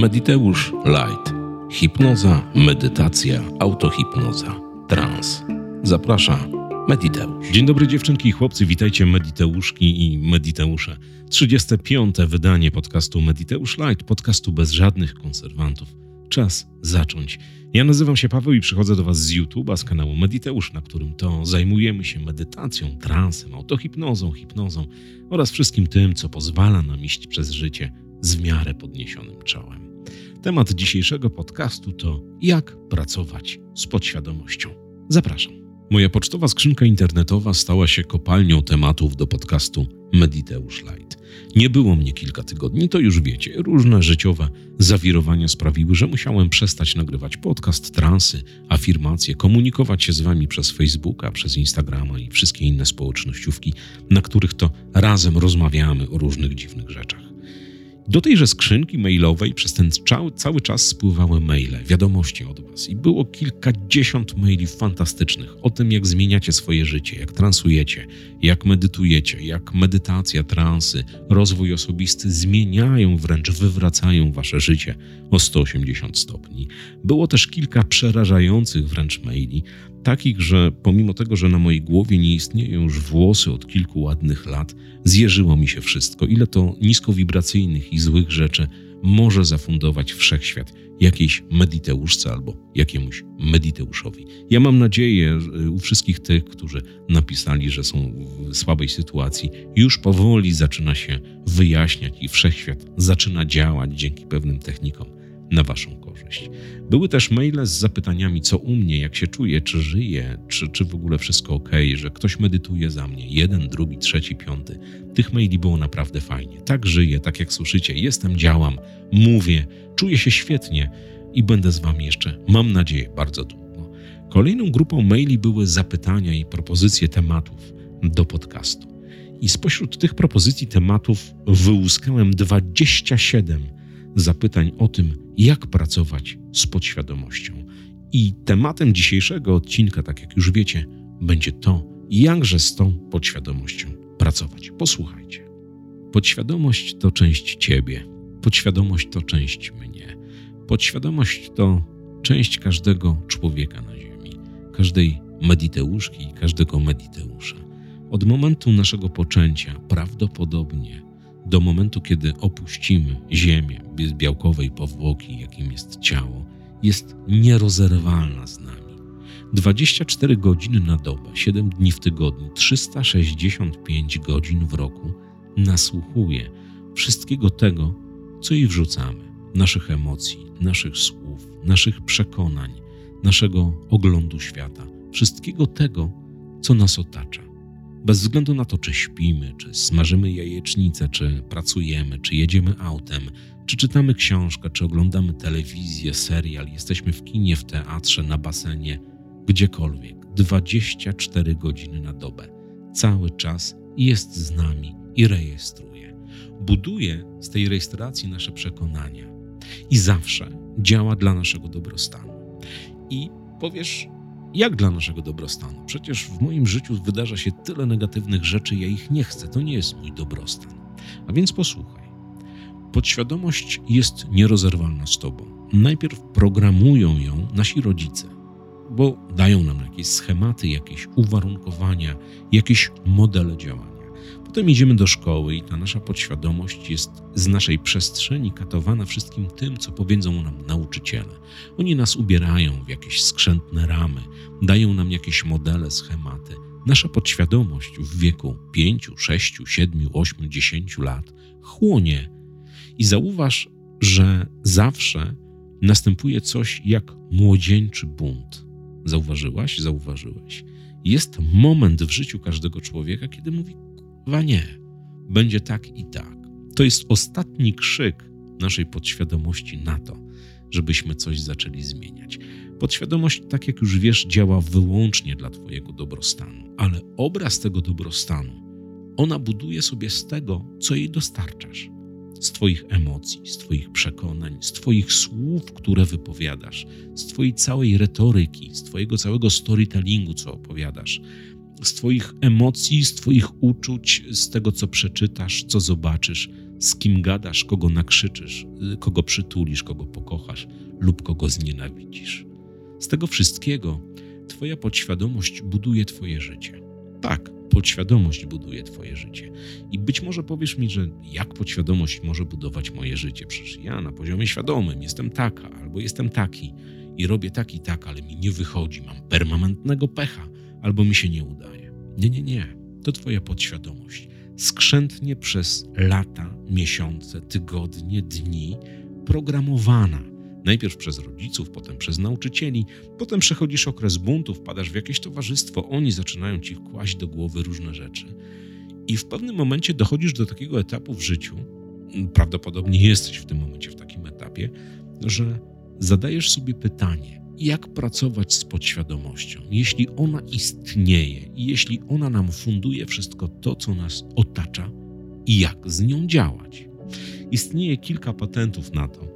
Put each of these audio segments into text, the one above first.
Mediteusz Light. Hipnoza, medytacja, autohipnoza, trans. Zaprasza Mediteusz. Dzień dobry dziewczynki i chłopcy, witajcie Mediteuszki i Mediteusze. 35. wydanie podcastu Mediteusz Light, podcastu bez żadnych konserwantów. Czas zacząć. Ja nazywam się Paweł i przychodzę do Was z YouTube'a, z kanału Mediteusz, na którym to zajmujemy się medytacją, transem, autohipnozą, hipnozą oraz wszystkim tym, co pozwala nam iść przez życie z w miarę podniesionym czołem. Temat dzisiejszego podcastu to jak pracować z podświadomością. Zapraszam. Moja pocztowa skrzynka internetowa stała się kopalnią tematów do podcastu Mediteusz Light. Nie było mnie kilka tygodni, to już wiecie. Różne życiowe zawirowania sprawiły, że musiałem przestać nagrywać podcast, transy, afirmacje, komunikować się z wami przez Facebooka, przez Instagrama i wszystkie inne społecznościówki, na których to razem rozmawiamy o różnych dziwnych rzeczach. Do tejże skrzynki mailowej przez ten cały czas spływały maile, wiadomości od Was i było kilkadziesiąt maili fantastycznych o tym, jak zmieniacie swoje życie, jak transujecie, jak medytujecie, jak medytacja, transy, rozwój osobisty zmieniają, wręcz wywracają Wasze życie o 180 stopni. Było też kilka przerażających wręcz maili, takich, że pomimo tego, że na mojej głowie nie istnieją już włosy od kilku ładnych lat, zjeżyło mi się wszystko, ile to niskowibracyjnych i złych rzeczy może zafundować wszechświat jakiejś mediteuszce albo jakiemuś mediteuszowi. Ja mam nadzieję u wszystkich tych, którzy napisali, że są w słabej sytuacji, już powoli zaczyna się wyjaśniać i wszechświat zaczyna działać dzięki pewnym technikom na Waszą korzyść. Były też maile z zapytaniami, co u mnie, jak się czuję, czy żyję, czy, czy w ogóle wszystko ok, że ktoś medytuje za mnie. Jeden, drugi, trzeci, piąty. Tych maili było naprawdę fajnie. Tak żyję, tak jak słyszycie, jestem, działam, mówię, czuję się świetnie i będę z Wami jeszcze, mam nadzieję, bardzo długo. Kolejną grupą maili były zapytania i propozycje tematów do podcastu. I spośród tych propozycji tematów wyłuskałem 27 zapytań o tym, jak pracować z podświadomością. I tematem dzisiejszego odcinka, tak jak już wiecie, będzie to, jakże z tą podświadomością pracować. Posłuchajcie. Podświadomość to część ciebie, podświadomość to część mnie. Podświadomość to część każdego człowieka na Ziemi, każdej mediteuszki i każdego mediteusza. Od momentu naszego poczęcia prawdopodobnie do momentu, kiedy opuścimy Ziemię bez białkowej powłoki, jakim jest ciało, jest nierozerwalna z nami. 24 godziny na dobę, 7 dni w tygodniu, 365 godzin w roku nasłuchuje wszystkiego tego, co jej wrzucamy, naszych emocji, naszych słów, naszych przekonań, naszego oglądu świata, wszystkiego tego, co nas otacza. Bez względu na to, czy śpimy, czy smażymy jajecznicę, czy pracujemy, czy jedziemy autem, czy czytamy książkę, czy oglądamy telewizję, serial, jesteśmy w kinie, w teatrze, na basenie, gdziekolwiek, 24 godziny na dobę, cały czas jest z nami i rejestruje. Buduje z tej rejestracji nasze przekonania i zawsze działa dla naszego dobrostanu. I powiesz, jak dla naszego dobrostanu? Przecież w moim życiu wydarza się tyle negatywnych rzeczy, ja ich nie chcę, to nie jest mój dobrostan. A więc posłuchaj. Podświadomość jest nierozerwalna z Tobą. Najpierw programują ją nasi rodzice, bo dają nam jakieś schematy, jakieś uwarunkowania, jakieś modele działania. Potem idziemy do szkoły i ta nasza podświadomość jest z naszej przestrzeni katowana wszystkim tym, co powiedzą nam nauczyciele. Oni nas ubierają w jakieś skrzętne ramy, dają nam jakieś modele, schematy. Nasza podświadomość w wieku 5, 6, 7, 8, 10 lat chłonie. I zauważ, że zawsze następuje coś jak młodzieńczy bunt. Zauważyłaś? Zauważyłeś? Jest moment w życiu każdego człowieka, kiedy mówi: Chyba nie. Będzie tak i tak. To jest ostatni krzyk naszej podświadomości na to, żebyśmy coś zaczęli zmieniać. Podświadomość, tak jak już wiesz, działa wyłącznie dla Twojego dobrostanu, ale obraz tego dobrostanu ona buduje sobie z tego, co jej dostarczasz. Z Twoich emocji, z Twoich przekonań, z Twoich słów, które wypowiadasz, z Twojej całej retoryki, z Twojego całego storytellingu, co opowiadasz, z Twoich emocji, z Twoich uczuć, z tego, co przeczytasz, co zobaczysz, z kim gadasz, kogo nakrzyczysz, kogo przytulisz, kogo pokochasz lub kogo znienawidzisz. Z tego wszystkiego Twoja podświadomość buduje Twoje życie. Tak, podświadomość buduje Twoje życie. I być może powiesz mi, że jak podświadomość może budować moje życie? Przecież ja na poziomie świadomym jestem taka albo jestem taki i robię tak i tak, ale mi nie wychodzi, mam permanentnego pecha albo mi się nie udaje. Nie, nie, nie. To Twoja podświadomość. Skrzętnie przez lata, miesiące, tygodnie, dni programowana Najpierw przez rodziców, potem przez nauczycieli, potem przechodzisz okres buntu, wpadasz w jakieś towarzystwo, oni zaczynają ci kłaść do głowy różne rzeczy. I w pewnym momencie dochodzisz do takiego etapu w życiu, prawdopodobnie jesteś w tym momencie w takim etapie, że zadajesz sobie pytanie, jak pracować z podświadomością, jeśli ona istnieje i jeśli ona nam funduje wszystko to, co nas otacza i jak z nią działać. Istnieje kilka patentów na to,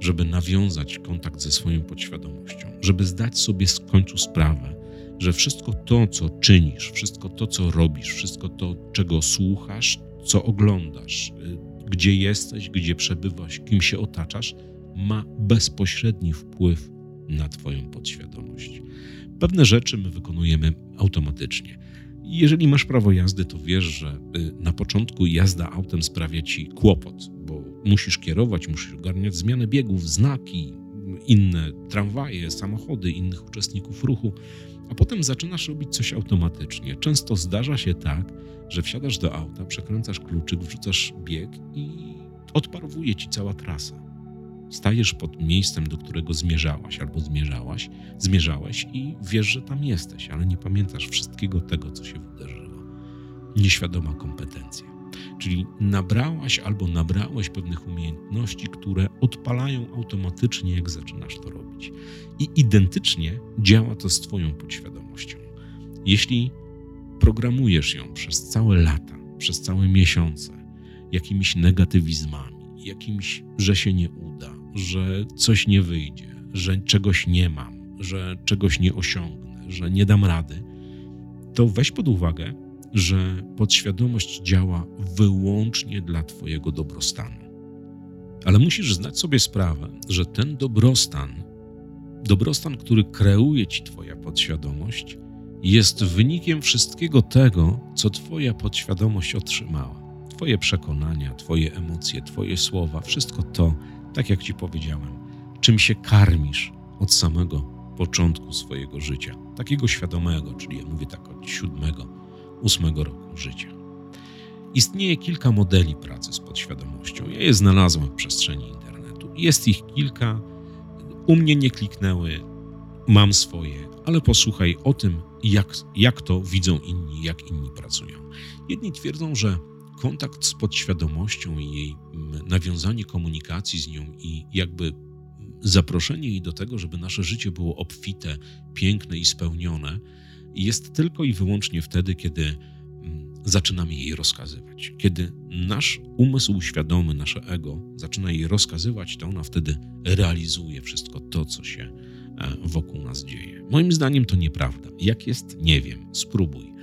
żeby nawiązać kontakt ze swoją podświadomością, żeby zdać sobie z końcu sprawę, że wszystko to, co czynisz, wszystko to, co robisz, wszystko to, czego słuchasz, co oglądasz, y, gdzie jesteś, gdzie przebywasz, kim się otaczasz, ma bezpośredni wpływ na Twoją podświadomość. Pewne rzeczy my wykonujemy automatycznie. Jeżeli masz prawo jazdy, to wiesz, że y, na początku jazda autem sprawia ci kłopot, bo musisz kierować, musisz ogarniać zmianę biegów, znaki, inne tramwaje, samochody, innych uczestników ruchu, a potem zaczynasz robić coś automatycznie. Często zdarza się tak, że wsiadasz do auta, przekręcasz kluczyk, wrzucasz bieg i odparowuje ci cała trasa. Stajesz pod miejscem, do którego zmierzałaś albo zmierzałaś, zmierzałeś i wiesz, że tam jesteś, ale nie pamiętasz wszystkiego tego, co się wydarzyło. Nieświadoma kompetencja. Czyli nabrałaś albo nabrałeś pewnych umiejętności, które odpalają automatycznie, jak zaczynasz to robić. I identycznie działa to z Twoją podświadomością. Jeśli programujesz ją przez całe lata, przez całe miesiące, jakimiś negatywizmami, jakimś, że się nie uda, że coś nie wyjdzie, że czegoś nie mam, że czegoś nie osiągnę, że nie dam rady, to weź pod uwagę, że podświadomość działa wyłącznie dla Twojego dobrostanu. Ale musisz zdać sobie sprawę, że ten dobrostan, dobrostan, który kreuje Ci Twoja podświadomość, jest wynikiem wszystkiego tego, co Twoja podświadomość otrzymała. Twoje przekonania, Twoje emocje, Twoje słowa, wszystko to, tak jak Ci powiedziałem, czym się karmisz od samego początku swojego życia, takiego świadomego, czyli ja mówię tak od siódmego, ósmego roku życia. Istnieje kilka modeli pracy z podświadomością. Ja je znalazłem w przestrzeni internetu. Jest ich kilka. U mnie nie kliknęły, mam swoje, ale posłuchaj o tym, jak, jak to widzą inni, jak inni pracują. Jedni twierdzą, że kontakt z podświadomością i jej nawiązanie komunikacji z nią i jakby zaproszenie jej do tego, żeby nasze życie było obfite, piękne i spełnione, jest tylko i wyłącznie wtedy, kiedy mm, zaczynamy jej rozkazywać. Kiedy nasz umysł świadomy, nasze ego zaczyna jej rozkazywać, to ona wtedy realizuje wszystko to, co się e, wokół nas dzieje. Moim zdaniem to nieprawda. Jak jest, nie wiem. Spróbuj.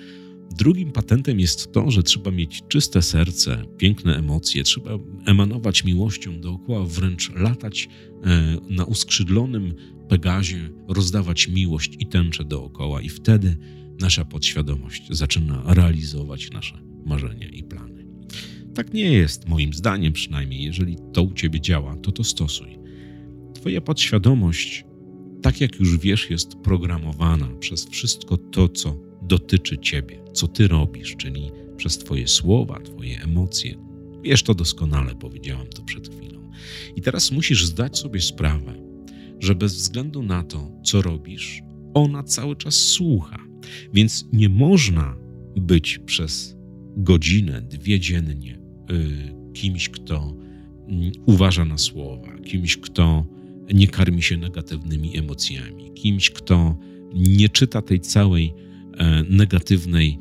Drugim patentem jest to, że trzeba mieć czyste serce, piękne emocje, trzeba emanować miłością dookoła, wręcz latać e, na uskrzydlonym Pegazie, rozdawać miłość i tęczę dookoła, i wtedy nasza podświadomość zaczyna realizować nasze marzenia i plany. Tak nie jest, moim zdaniem przynajmniej. Jeżeli to u ciebie działa, to to stosuj. Twoja podświadomość, tak jak już wiesz, jest programowana przez wszystko to, co dotyczy ciebie, co ty robisz, czyli przez Twoje słowa, Twoje emocje. Wiesz to doskonale, powiedziałam to przed chwilą. I teraz musisz zdać sobie sprawę, że bez względu na to, co robisz, ona cały czas słucha. Więc nie można być przez godzinę, dwie dziennie y, kimś, kto y, uważa na słowa, kimś, kto nie karmi się negatywnymi emocjami, kimś, kto nie czyta tej całej negatywnej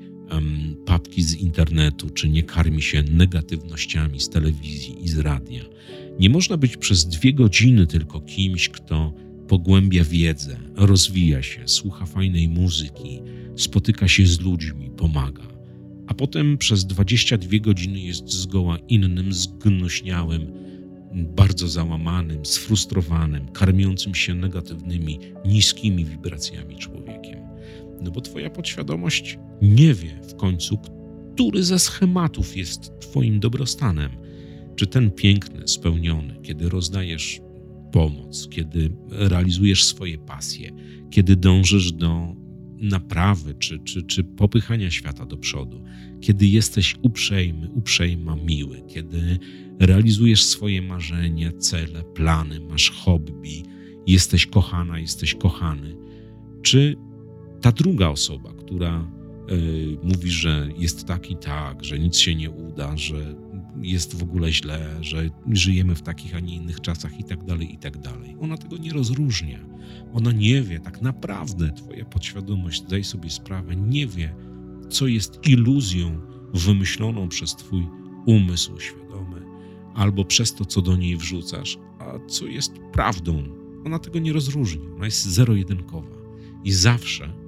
papki z internetu, czy nie karmi się negatywnościami z telewizji i z radia. Nie można być przez dwie godziny tylko kimś, kto pogłębia wiedzę, rozwija się, słucha fajnej muzyki, spotyka się z ludźmi, pomaga. a potem przez 22 godziny jest zgoła innym, zgnuśniałym, bardzo załamanym, sfrustrowanym, karmiącym się negatywnymi, niskimi wibracjami człowiekiem. No bo Twoja podświadomość nie wie w końcu, który ze schematów jest Twoim dobrostanem. Czy ten piękny, spełniony, kiedy rozdajesz pomoc, kiedy realizujesz swoje pasje, kiedy dążysz do naprawy czy, czy, czy popychania świata do przodu, kiedy jesteś uprzejmy, uprzejma, miły, kiedy realizujesz swoje marzenia, cele, plany, masz hobby, jesteś kochana, jesteś kochany, czy ta druga osoba, która y, mówi, że jest tak i tak, że nic się nie uda, że jest w ogóle źle, że żyjemy w takich, a nie innych czasach i tak dalej, i tak dalej. Ona tego nie rozróżnia. Ona nie wie, tak naprawdę Twoja podświadomość, daj sobie sprawę, nie wie, co jest iluzją wymyśloną przez Twój umysł świadomy, albo przez to, co do niej wrzucasz, a co jest prawdą. Ona tego nie rozróżni. Ona jest zero-jedynkowa i zawsze e,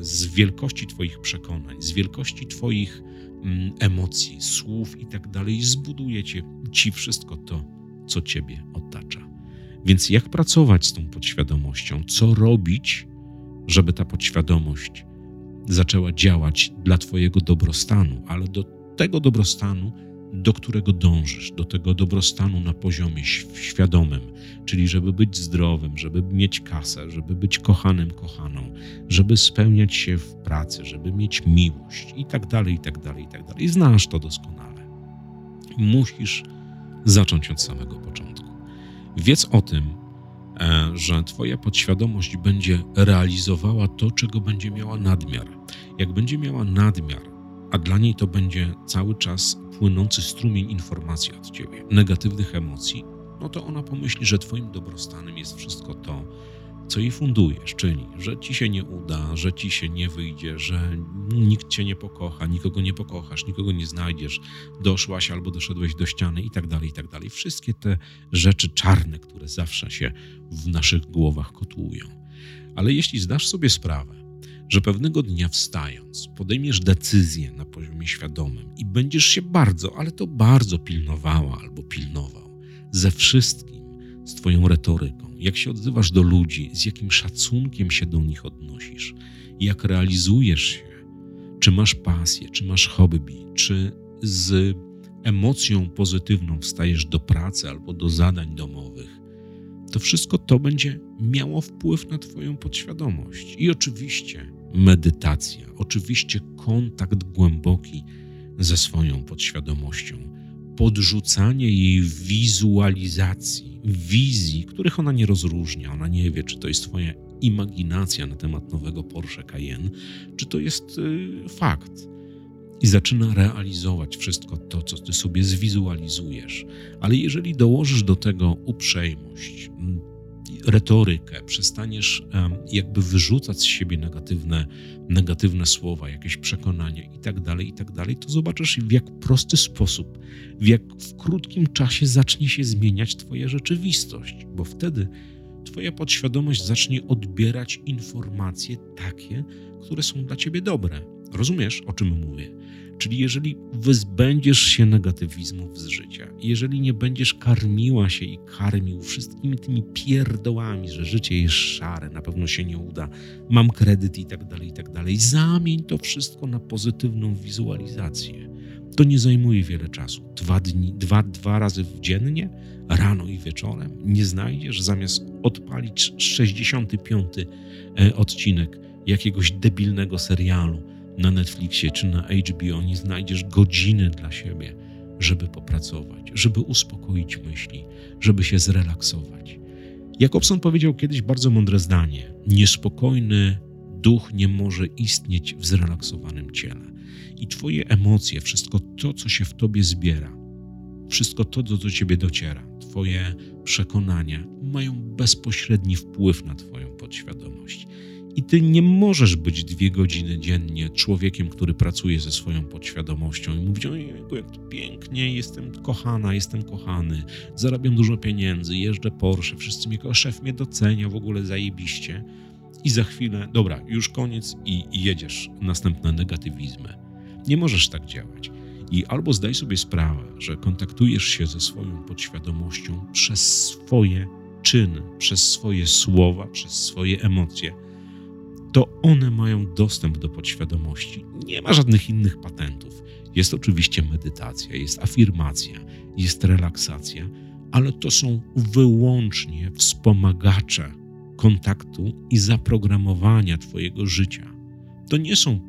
z wielkości Twoich przekonań, z wielkości Twoich mm, emocji, słów i tak dalej, zbuduje Ci wszystko to, co Ciebie otacza. Więc jak pracować z tą podświadomością? Co robić, żeby ta podświadomość zaczęła działać dla Twojego dobrostanu, ale do tego dobrostanu, do którego dążysz, do tego dobrostanu na poziomie świadomym, czyli żeby być zdrowym, żeby mieć kasę, żeby być kochanym, kochaną, żeby spełniać się w pracy, żeby mieć miłość i tak dalej, i tak dalej, i tak dalej. Znasz to doskonale. Musisz zacząć od samego początku. Wiedz o tym, e, że Twoja podświadomość będzie realizowała to, czego będzie miała nadmiar. Jak będzie miała nadmiar, a dla niej to będzie cały czas płynący strumień informacji od Ciebie, negatywnych emocji, no to ona pomyśli, że Twoim dobrostanem jest wszystko to, co jej fundujesz, czyli że ci się nie uda, że ci się nie wyjdzie, że nikt cię nie pokocha, nikogo nie pokochasz, nikogo nie znajdziesz, doszłaś albo doszedłeś do ściany i tak dalej, i tak dalej. Wszystkie te rzeczy czarne, które zawsze się w naszych głowach kotłują. Ale jeśli zdasz sobie sprawę, że pewnego dnia wstając, podejmiesz decyzję na poziomie świadomym i będziesz się bardzo, ale to bardzo pilnowała albo pilnował ze wszystkim, z Twoją retoryką, jak się odzywasz do ludzi, z jakim szacunkiem się do nich odnosisz, jak realizujesz się, czy masz pasję, czy masz hobby, czy z emocją pozytywną wstajesz do pracy albo do zadań domowych, to wszystko to będzie miało wpływ na Twoją podświadomość. I oczywiście medytacja, oczywiście kontakt głęboki ze swoją podświadomością, podrzucanie jej wizualizacji wizji, których ona nie rozróżnia. Ona nie wie, czy to jest Twoja imaginacja na temat nowego Porsche Cayenne, czy to jest y, fakt. I zaczyna realizować wszystko to, co Ty sobie zwizualizujesz. Ale jeżeli dołożysz do tego uprzejmość, retorykę, przestaniesz jakby wyrzucać z siebie negatywne, negatywne słowa, jakieś przekonania i tak dalej, i tak to zobaczysz w jak prosty sposób, w jak w krótkim czasie zacznie się zmieniać Twoja rzeczywistość, bo wtedy Twoja podświadomość zacznie odbierać informacje takie, które są dla Ciebie dobre. Rozumiesz, o czym mówię? Czyli jeżeli wyzbędziesz się negatywizmów z życia, jeżeli nie będziesz karmiła się i karmił wszystkimi tymi pierdołami, że życie jest szare, na pewno się nie uda, mam kredyt i tak dalej, i tak dalej, zamień to wszystko na pozytywną wizualizację. To nie zajmuje wiele czasu. Dwa, dni, dwa, dwa razy w dziennie, rano i wieczorem, nie znajdziesz, zamiast odpalić 65 e, odcinek jakiegoś debilnego serialu, na Netflixie czy na HBO nie znajdziesz godziny dla siebie, żeby popracować, żeby uspokoić myśli, żeby się zrelaksować. Jakobson powiedział kiedyś bardzo mądre zdanie: Niespokojny duch nie może istnieć w zrelaksowanym ciele. I Twoje emocje, wszystko to, co się w Tobie zbiera, wszystko to, co do Ciebie dociera, Twoje przekonania mają bezpośredni wpływ na Twoją podświadomość. I ty nie możesz być dwie godziny dziennie człowiekiem, który pracuje ze swoją podświadomością i mówić: Ojejku, jak to pięknie, jestem kochana, jestem kochany, zarabiam dużo pieniędzy, jeżdżę Porsche, wszyscy mnie, szef mnie docenia, w ogóle zajebiście. I za chwilę, dobra, już koniec i, i jedziesz. Następne negatywizmy. Nie możesz tak działać. I albo zdaj sobie sprawę, że kontaktujesz się ze swoją podświadomością przez swoje czyny, przez swoje słowa, przez swoje emocje, to one mają dostęp do podświadomości. Nie ma żadnych innych patentów. Jest oczywiście medytacja, jest afirmacja, jest relaksacja, ale to są wyłącznie wspomagacze kontaktu i zaprogramowania Twojego życia. To nie są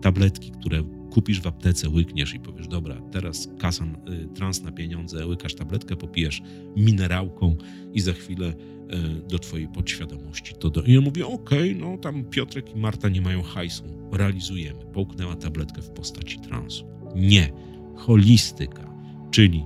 tabletki, które kupisz w aptece, łykniesz i powiesz, dobra, teraz kasa y, trans na pieniądze, łykasz tabletkę, popijesz minerałką i za chwilę y, do twojej podświadomości to do... I ja mówię, okej, okay, no tam Piotrek i Marta nie mają hajsu, realizujemy. Połknęła tabletkę w postaci transu. Nie. Holistyka, czyli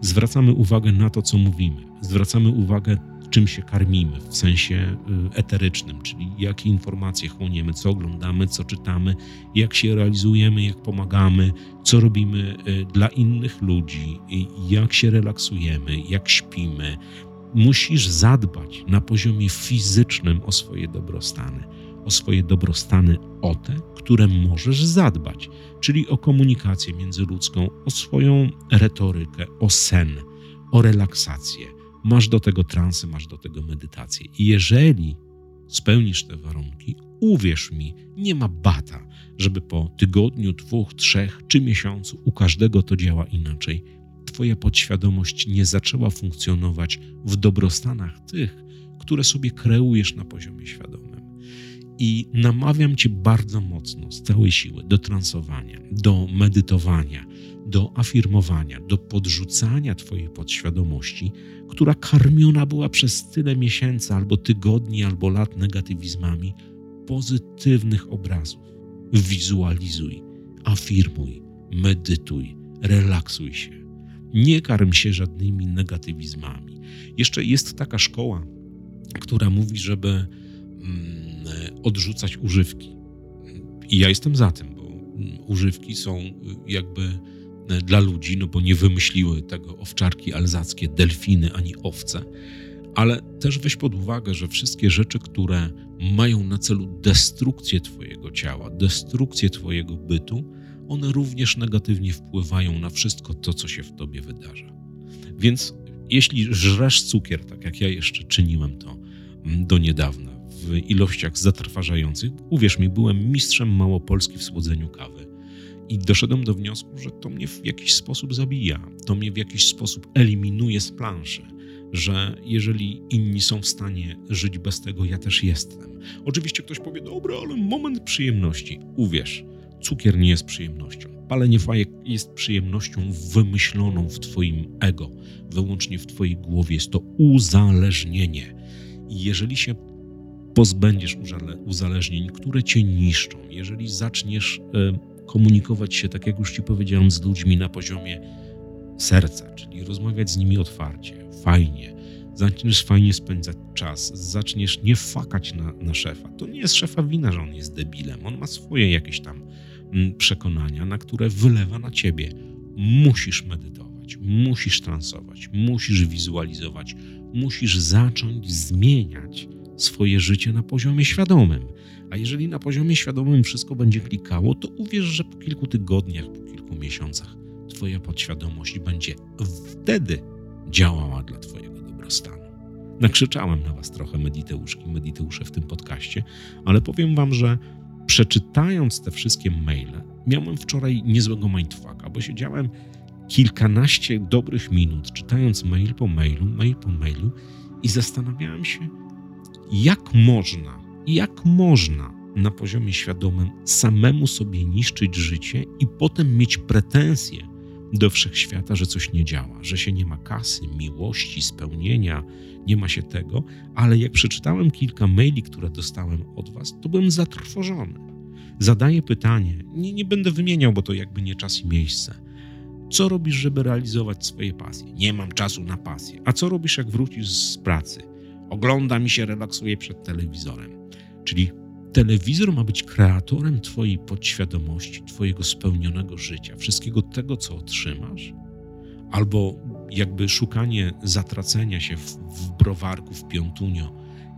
zwracamy uwagę na to, co mówimy, zwracamy uwagę czym się karmimy w sensie y, eterycznym, czyli jakie informacje chłoniemy, co oglądamy, co czytamy, jak się realizujemy, jak pomagamy, co robimy y, dla innych ludzi, jak się relaksujemy, jak śpimy. Musisz zadbać na poziomie fizycznym o swoje dobrostany, o swoje dobrostany o te, które możesz zadbać, czyli o komunikację międzyludzką, o swoją retorykę, o sen, o relaksację masz do tego transy, masz do tego medytację. I jeżeli spełnisz te warunki, uwierz mi, nie ma bata, żeby po tygodniu, dwóch, trzech czy miesiącu u każdego to działa inaczej. Twoja podświadomość nie zaczęła funkcjonować w dobrostanach tych, które sobie kreujesz na poziomie świadomym. I namawiam Cię bardzo mocno, z całej siły, do transowania, do medytowania, do afirmowania, do podrzucania Twojej podświadomości, która karmiona była przez tyle miesięcy, albo tygodni, albo lat negatywizmami, pozytywnych obrazów. Wizualizuj, afirmuj, medytuj, relaksuj się. Nie karm się żadnymi negatywizmami. Jeszcze jest taka szkoła, która mówi, żeby mm, odrzucać używki. I ja jestem za tym, bo używki są jakby dla ludzi, no bo nie wymyśliły tego owczarki alzackie, delfiny ani owce, ale też weź pod uwagę, że wszystkie rzeczy, które mają na celu destrukcję Twojego ciała, destrukcję Twojego bytu, one również negatywnie wpływają na wszystko to, co się w Tobie wydarza. Więc jeśli żresz cukier, tak jak ja jeszcze czyniłem to do niedawna, w ilościach zatrważających, uwierz mi, byłem mistrzem Małopolski w słodzeniu kawy i doszedłem do wniosku, że to mnie w jakiś sposób zabija, to mnie w jakiś sposób eliminuje z planszy, że jeżeli inni są w stanie żyć bez tego, ja też jestem. Oczywiście ktoś powie, dobra, ale moment przyjemności. Uwierz, cukier nie jest przyjemnością. Palenie fajek jest przyjemnością wymyśloną w Twoim ego, wyłącznie w Twojej głowie. Jest to uzależnienie. I jeżeli się pozbędziesz uzależnień, które Cię niszczą, jeżeli zaczniesz komunikować się, tak jak już Ci powiedziałem, z ludźmi na poziomie serca, czyli rozmawiać z nimi otwarcie, fajnie. Zaczniesz fajnie spędzać czas, zaczniesz nie fakać na, na szefa. To nie jest szefa wina, że on jest debilem. On ma swoje jakieś tam mm, przekonania, na które wylewa na ciebie. Musisz medytować, musisz transować, musisz wizualizować, musisz zacząć zmieniać swoje życie na poziomie świadomym. A jeżeli na poziomie świadomym wszystko będzie klikało, to uwierz, że po kilku tygodniach, po kilku miesiącach Twoja podświadomość będzie wtedy działała dla Twojego dobrostanu. Nakrzyczałem na Was trochę mediteuszki, mediteusze w tym podcaście, ale powiem Wam, że przeczytając te wszystkie maile, miałem wczoraj niezłego mindfucka, bo siedziałem kilkanaście dobrych minut, czytając mail po mailu, mail po mailu i zastanawiałem się, jak można jak można na poziomie świadomym samemu sobie niszczyć życie i potem mieć pretensje do wszechświata, że coś nie działa, że się nie ma kasy, miłości, spełnienia, nie ma się tego, ale jak przeczytałem kilka maili, które dostałem od Was, to byłem zatrwożony. Zadaję pytanie, nie, nie będę wymieniał, bo to jakby nie czas i miejsce. Co robisz, żeby realizować swoje pasje? Nie mam czasu na pasję. A co robisz, jak wrócisz z pracy? Oglądam i się relaksuję przed telewizorem. Czyli telewizor ma być kreatorem Twojej podświadomości, Twojego spełnionego życia, wszystkiego tego, co otrzymasz, albo jakby szukanie zatracenia się w, w browarku, w piątunio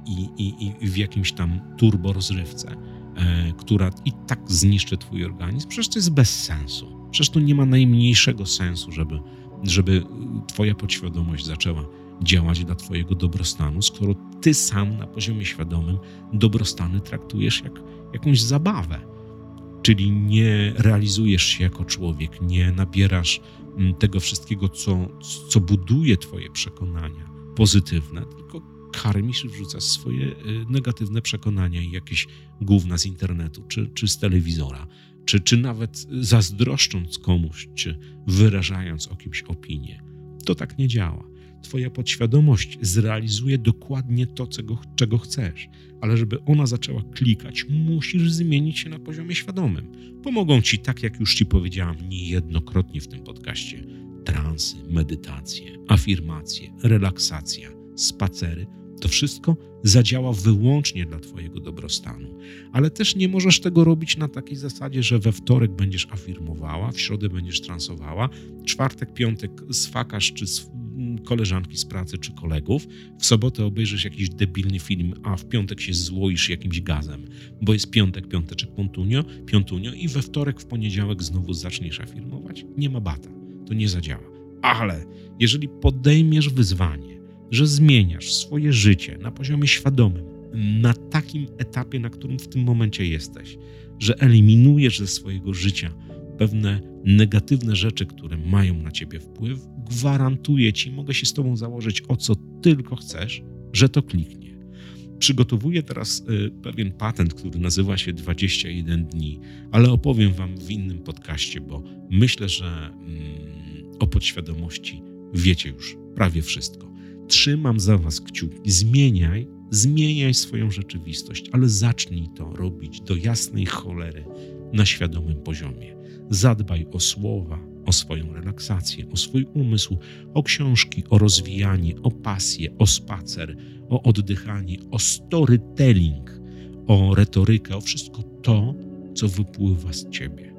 i, i, i w jakimś tam turbo rozrywce e, która i tak zniszczy twój organizm, przecież to jest bez sensu. Przecież to nie ma najmniejszego sensu, żeby, żeby twoja podświadomość zaczęła działać dla twojego dobrostanu, skoro ty sam na poziomie świadomym dobrostany traktujesz jak jakąś zabawę. Czyli nie realizujesz się jako człowiek, nie nabierasz mm, tego wszystkiego, co, co buduje twoje przekonania pozytywne, tylko karmisz i wrzucasz swoje y, negatywne przekonania i jakieś gówna z internetu, czy, czy z telewizora, czy, czy nawet zazdroszcząc komuś, czy wyrażając o kimś opinię. To tak nie działa. Twoja podświadomość zrealizuje dokładnie to, czego, czego chcesz, ale żeby ona zaczęła klikać, musisz zmienić się na poziomie świadomym. Pomogą ci, tak jak już ci powiedziałam niejednokrotnie w tym podcaście, transy, medytacje, afirmacje, relaksacja, spacery. To wszystko zadziała wyłącznie dla Twojego dobrostanu. Ale też nie możesz tego robić na takiej zasadzie, że we wtorek będziesz afirmowała, w środę będziesz transowała, czwartek, piątek swakasz czy koleżanki z pracy czy kolegów, w sobotę obejrzysz jakiś debilny film, a w piątek się złoisz jakimś gazem, bo jest piątek, piąteczek, piątunio, piątunio i we wtorek, w poniedziałek znowu zaczniesz afirmować. Nie ma bata, to nie zadziała. Ale jeżeli podejmiesz wyzwanie, że zmieniasz swoje życie na poziomie świadomym, na takim etapie, na którym w tym momencie jesteś, że eliminujesz ze swojego życia pewne negatywne rzeczy, które mają na ciebie wpływ, gwarantuję ci, mogę się z tobą założyć o co tylko chcesz, że to kliknie. Przygotowuję teraz y, pewien patent, który nazywa się 21 dni, ale opowiem wam w innym podcaście, bo myślę, że mm, o podświadomości wiecie już prawie wszystko. Trzymam za was kciuki, zmieniaj, zmieniaj swoją rzeczywistość, ale zacznij to robić do jasnej cholery na świadomym poziomie. Zadbaj o słowa, o swoją relaksację, o swój umysł, o książki, o rozwijanie, o pasję, o spacer, o oddychanie, o storytelling, o retorykę, o wszystko to, co wypływa z ciebie.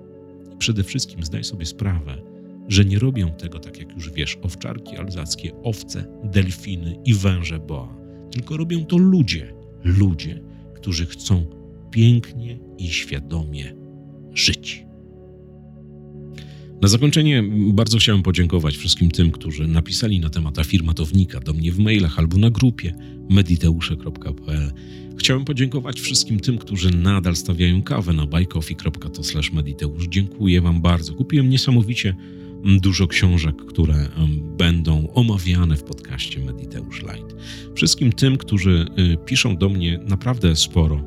I przede wszystkim zdaj sobie sprawę, że nie robią tego, tak jak już wiesz, owczarki alzackie, owce, delfiny i węże boa, tylko robią to ludzie, ludzie, którzy chcą pięknie i świadomie żyć. Na zakończenie bardzo chciałem podziękować wszystkim tym, którzy napisali na temat afirmatownika do mnie w mailach albo na grupie mediteusze.pl. Chciałem podziękować wszystkim tym, którzy nadal stawiają kawę na buycoffee.to/mediteusz. Dziękuję Wam bardzo. Kupiłem niesamowicie dużo książek, które będą omawiane w podcaście Mediteusz Light. Wszystkim tym, którzy y, piszą do mnie naprawdę sporo,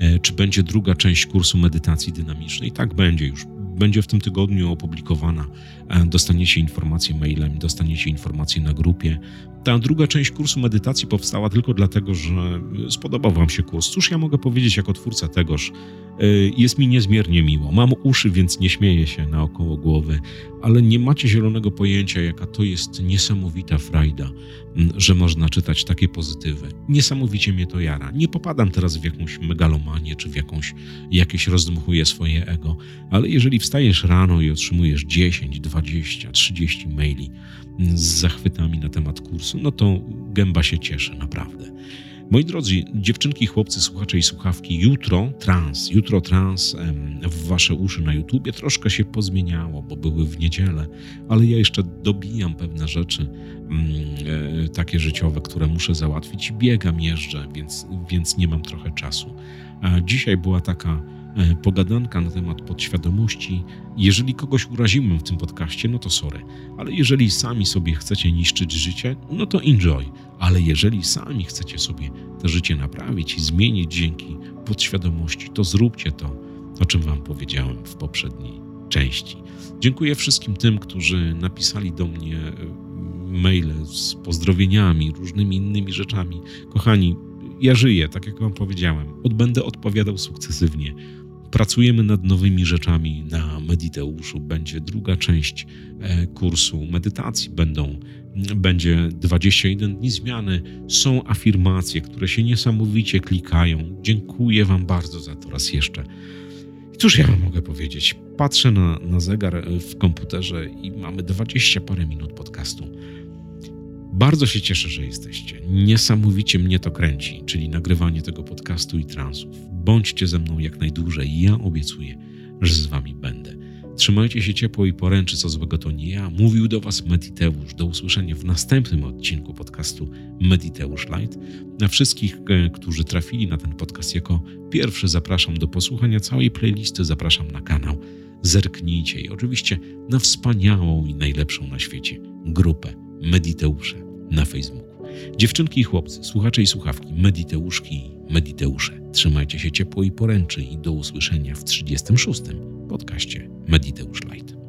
e, czy będzie druga część kursu medytacji dynamicznej. Tak będzie już będzie w tym tygodniu opublikowana. E, dostaniecie informacje mailem, dostaniecie informacje na grupie. Ta druga część kursu medytacji powstała tylko dlatego, że spodobał Wam się kurs. Cóż ja mogę powiedzieć jako twórca tegoż? E, jest mi niezmiernie miło. Mam uszy, więc nie śmieję się naokoło głowy, ale nie macie zielonego pojęcia, jaka to jest niesamowita frajda, że można czytać takie pozytywy. Niesamowicie mnie to jara. Nie popadam teraz w jakąś megalomanię, czy w jakąś, jakieś rozdmuchuję swoje ego, ale jeżeli wstajesz rano i otrzymujesz 10, 20, 30 maili z zachwytami na temat kursu, no to gęba się cieszy, naprawdę. Moi drodzy, dziewczynki, chłopcy, słuchacze i słuchawki, jutro trans, jutro trans w wasze uszy na YouTubie troszkę się pozmieniało, bo były w niedzielę, ale ja jeszcze dobijam pewne rzeczy mm, e, takie życiowe, które muszę załatwić. Biegam, jeżdżę, więc, więc nie mam trochę czasu. Dzisiaj była taka pogadanka na temat podświadomości. Jeżeli kogoś uraziłem w tym podcaście, no to sorry. Ale jeżeli sami sobie chcecie niszczyć życie, no to enjoy. Ale jeżeli sami chcecie sobie to życie naprawić i zmienić dzięki podświadomości, to zróbcie to, o czym Wam powiedziałem w poprzedniej części. Dziękuję wszystkim tym, którzy napisali do mnie e, maile z pozdrowieniami, różnymi innymi rzeczami. Kochani, ja żyję, tak jak Wam powiedziałem. Odbędę odpowiadał sukcesywnie. Pracujemy nad nowymi rzeczami na Mediteuszu. Będzie druga część e, kursu medytacji. Będą, będzie 21 dni zmiany. Są afirmacje, które się niesamowicie klikają. Dziękuję Wam bardzo za to raz jeszcze. I cóż ja Wam mogę powiedzieć? Patrzę na, na zegar e, w komputerze i mamy 20 parę minut podcastu. Bardzo się cieszę, że jesteście. Niesamowicie mnie to kręci, czyli nagrywanie tego podcastu i transów Bądźcie ze mną jak najdłużej. Ja obiecuję, że z wami będę. Trzymajcie się ciepło i poręczy, co złego to nie ja. Mówił do Was Mediteusz. Do usłyszenia w następnym odcinku podcastu Mediteusz Light. Na wszystkich, e, którzy trafili na ten podcast jako pierwszy, zapraszam do posłuchania całej playlisty, zapraszam na kanał. Zerknijcie i oczywiście na wspaniałą i najlepszą na świecie grupę Mediteusze na Facebooku. Dziewczynki i chłopcy, słuchacze i słuchawki, Mediteuszki i Mediteusze, trzymajcie się ciepło i poręczy i do usłyszenia w 36 podcaście Mediteusz Light.